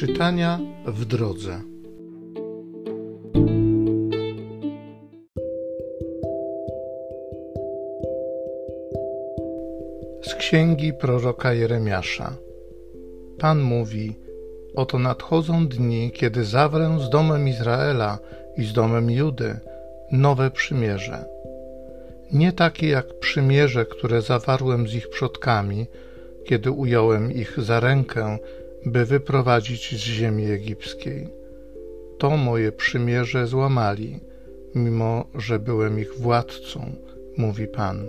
Czytania w drodze. Z księgi proroka Jeremiasza. Pan mówi: Oto nadchodzą dni, kiedy zawrę z domem Izraela i z domem Judy nowe przymierze. Nie takie jak przymierze, które zawarłem z ich przodkami, kiedy ująłem ich za rękę, by wyprowadzić z ziemi egipskiej. To moje przymierze złamali, mimo że byłem ich władcą, mówi Pan.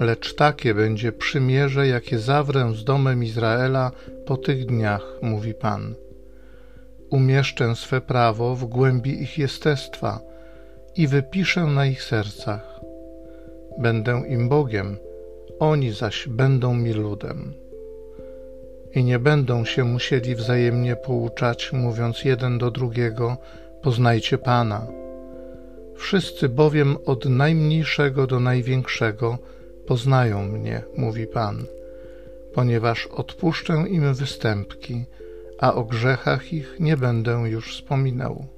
Lecz takie będzie przymierze, jakie zawrę z domem Izraela po tych dniach, mówi Pan. Umieszczę swe prawo w głębi ich jestestwa i wypiszę na ich sercach. Będę im Bogiem, oni zaś będą mi ludem. I nie będą się musieli wzajemnie pouczać, mówiąc jeden do drugiego: Poznajcie Pana. Wszyscy bowiem od najmniejszego do największego poznają mnie, mówi Pan, ponieważ odpuszczę im występki, a o grzechach ich nie będę już wspominał.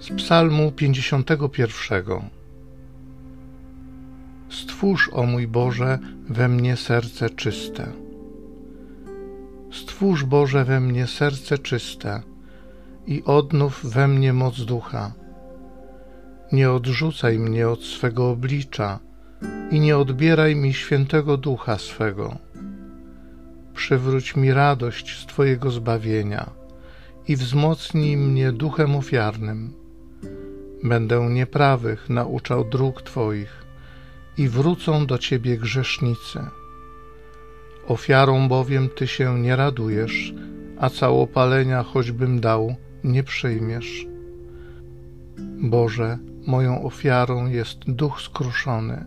Z Psalmu 51 Stwórz, o mój Boże, we mnie serce czyste. Stwórz, Boże, we mnie serce czyste i odnów we mnie moc ducha. Nie odrzucaj mnie od swego oblicza i nie odbieraj mi świętego ducha swego. Przywróć mi radość z Twojego zbawienia i wzmocnij mnie duchem ofiarnym Będę nieprawych nauczał dróg Twoich i wrócą do Ciebie grzesznicy. Ofiarą bowiem Ty się nie radujesz, a całopalenia choćbym dał, nie przyjmiesz. Boże, moją ofiarą jest duch skruszony.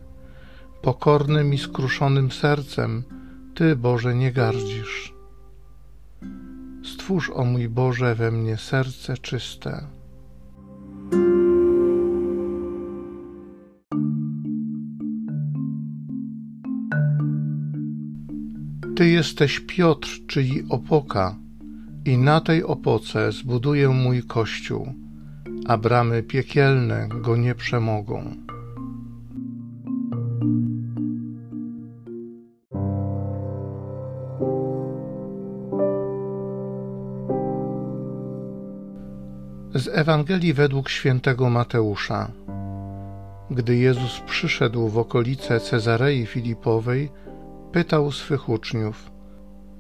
Pokornym i skruszonym sercem Ty, Boże, nie gardzisz. Stwórz, o mój Boże, we mnie serce czyste. Ty jesteś Piotr, czyli opoka, i na tej opoce zbuduję mój kościół, a bramy piekielne go nie przemogą. Z Ewangelii według świętego Mateusza. Gdy Jezus przyszedł w okolice Cezarei Filipowej, pytał swych uczniów,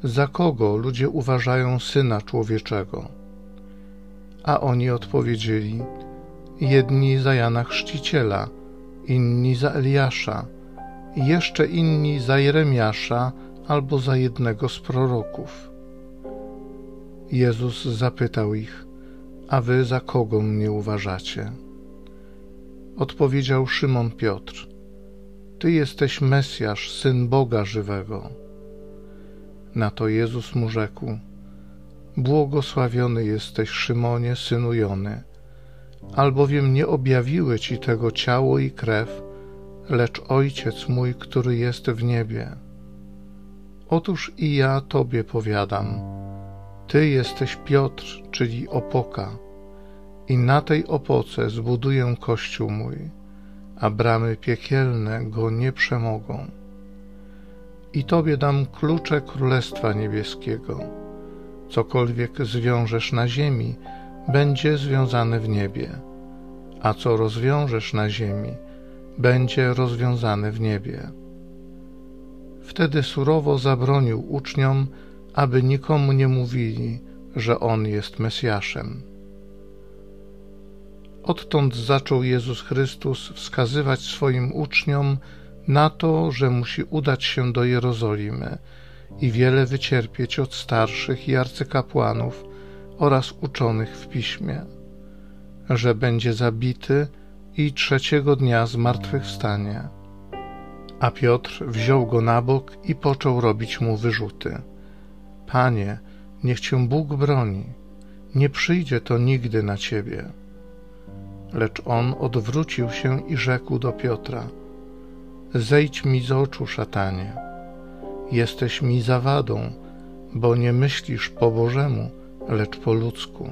za kogo ludzie uważają syna człowieczego? A oni odpowiedzieli, jedni za Jana Chrzciciela, inni za Eliasza, jeszcze inni za Jeremiasza albo za jednego z proroków. Jezus zapytał ich, a wy za kogo mnie uważacie? Odpowiedział Szymon Piotr, ty jesteś Mesjasz, syn Boga żywego. Na to Jezus mu rzekł: Błogosławiony jesteś, Szymonie, synu Jony, albowiem nie objawiły ci tego ciało i krew, lecz Ojciec mój, który jest w niebie. Otóż i ja Tobie powiadam: Ty jesteś Piotr, czyli opoka, i na tej opoce zbuduję kościół mój a bramy piekielne go nie przemogą. I Tobie dam klucze Królestwa Niebieskiego. Cokolwiek zwiążesz na ziemi, będzie związane w niebie, a co rozwiążesz na ziemi, będzie rozwiązane w niebie. Wtedy surowo zabronił uczniom, aby nikomu nie mówili, że On jest Mesjaszem. Odtąd zaczął Jezus Chrystus wskazywać swoim uczniom na to, że musi udać się do Jerozolimy i wiele wycierpieć od starszych i arcykapłanów oraz uczonych w piśmie, że będzie zabity i trzeciego dnia zmartwychwstanie. A Piotr wziął go na bok i począł robić mu wyrzuty. Panie, niech cię Bóg broni, nie przyjdzie to nigdy na ciebie Lecz on odwrócił się i rzekł do Piotra: Zejdź mi z oczu, szatanie. Jesteś mi zawadą, bo nie myślisz po Bożemu, lecz po ludzku.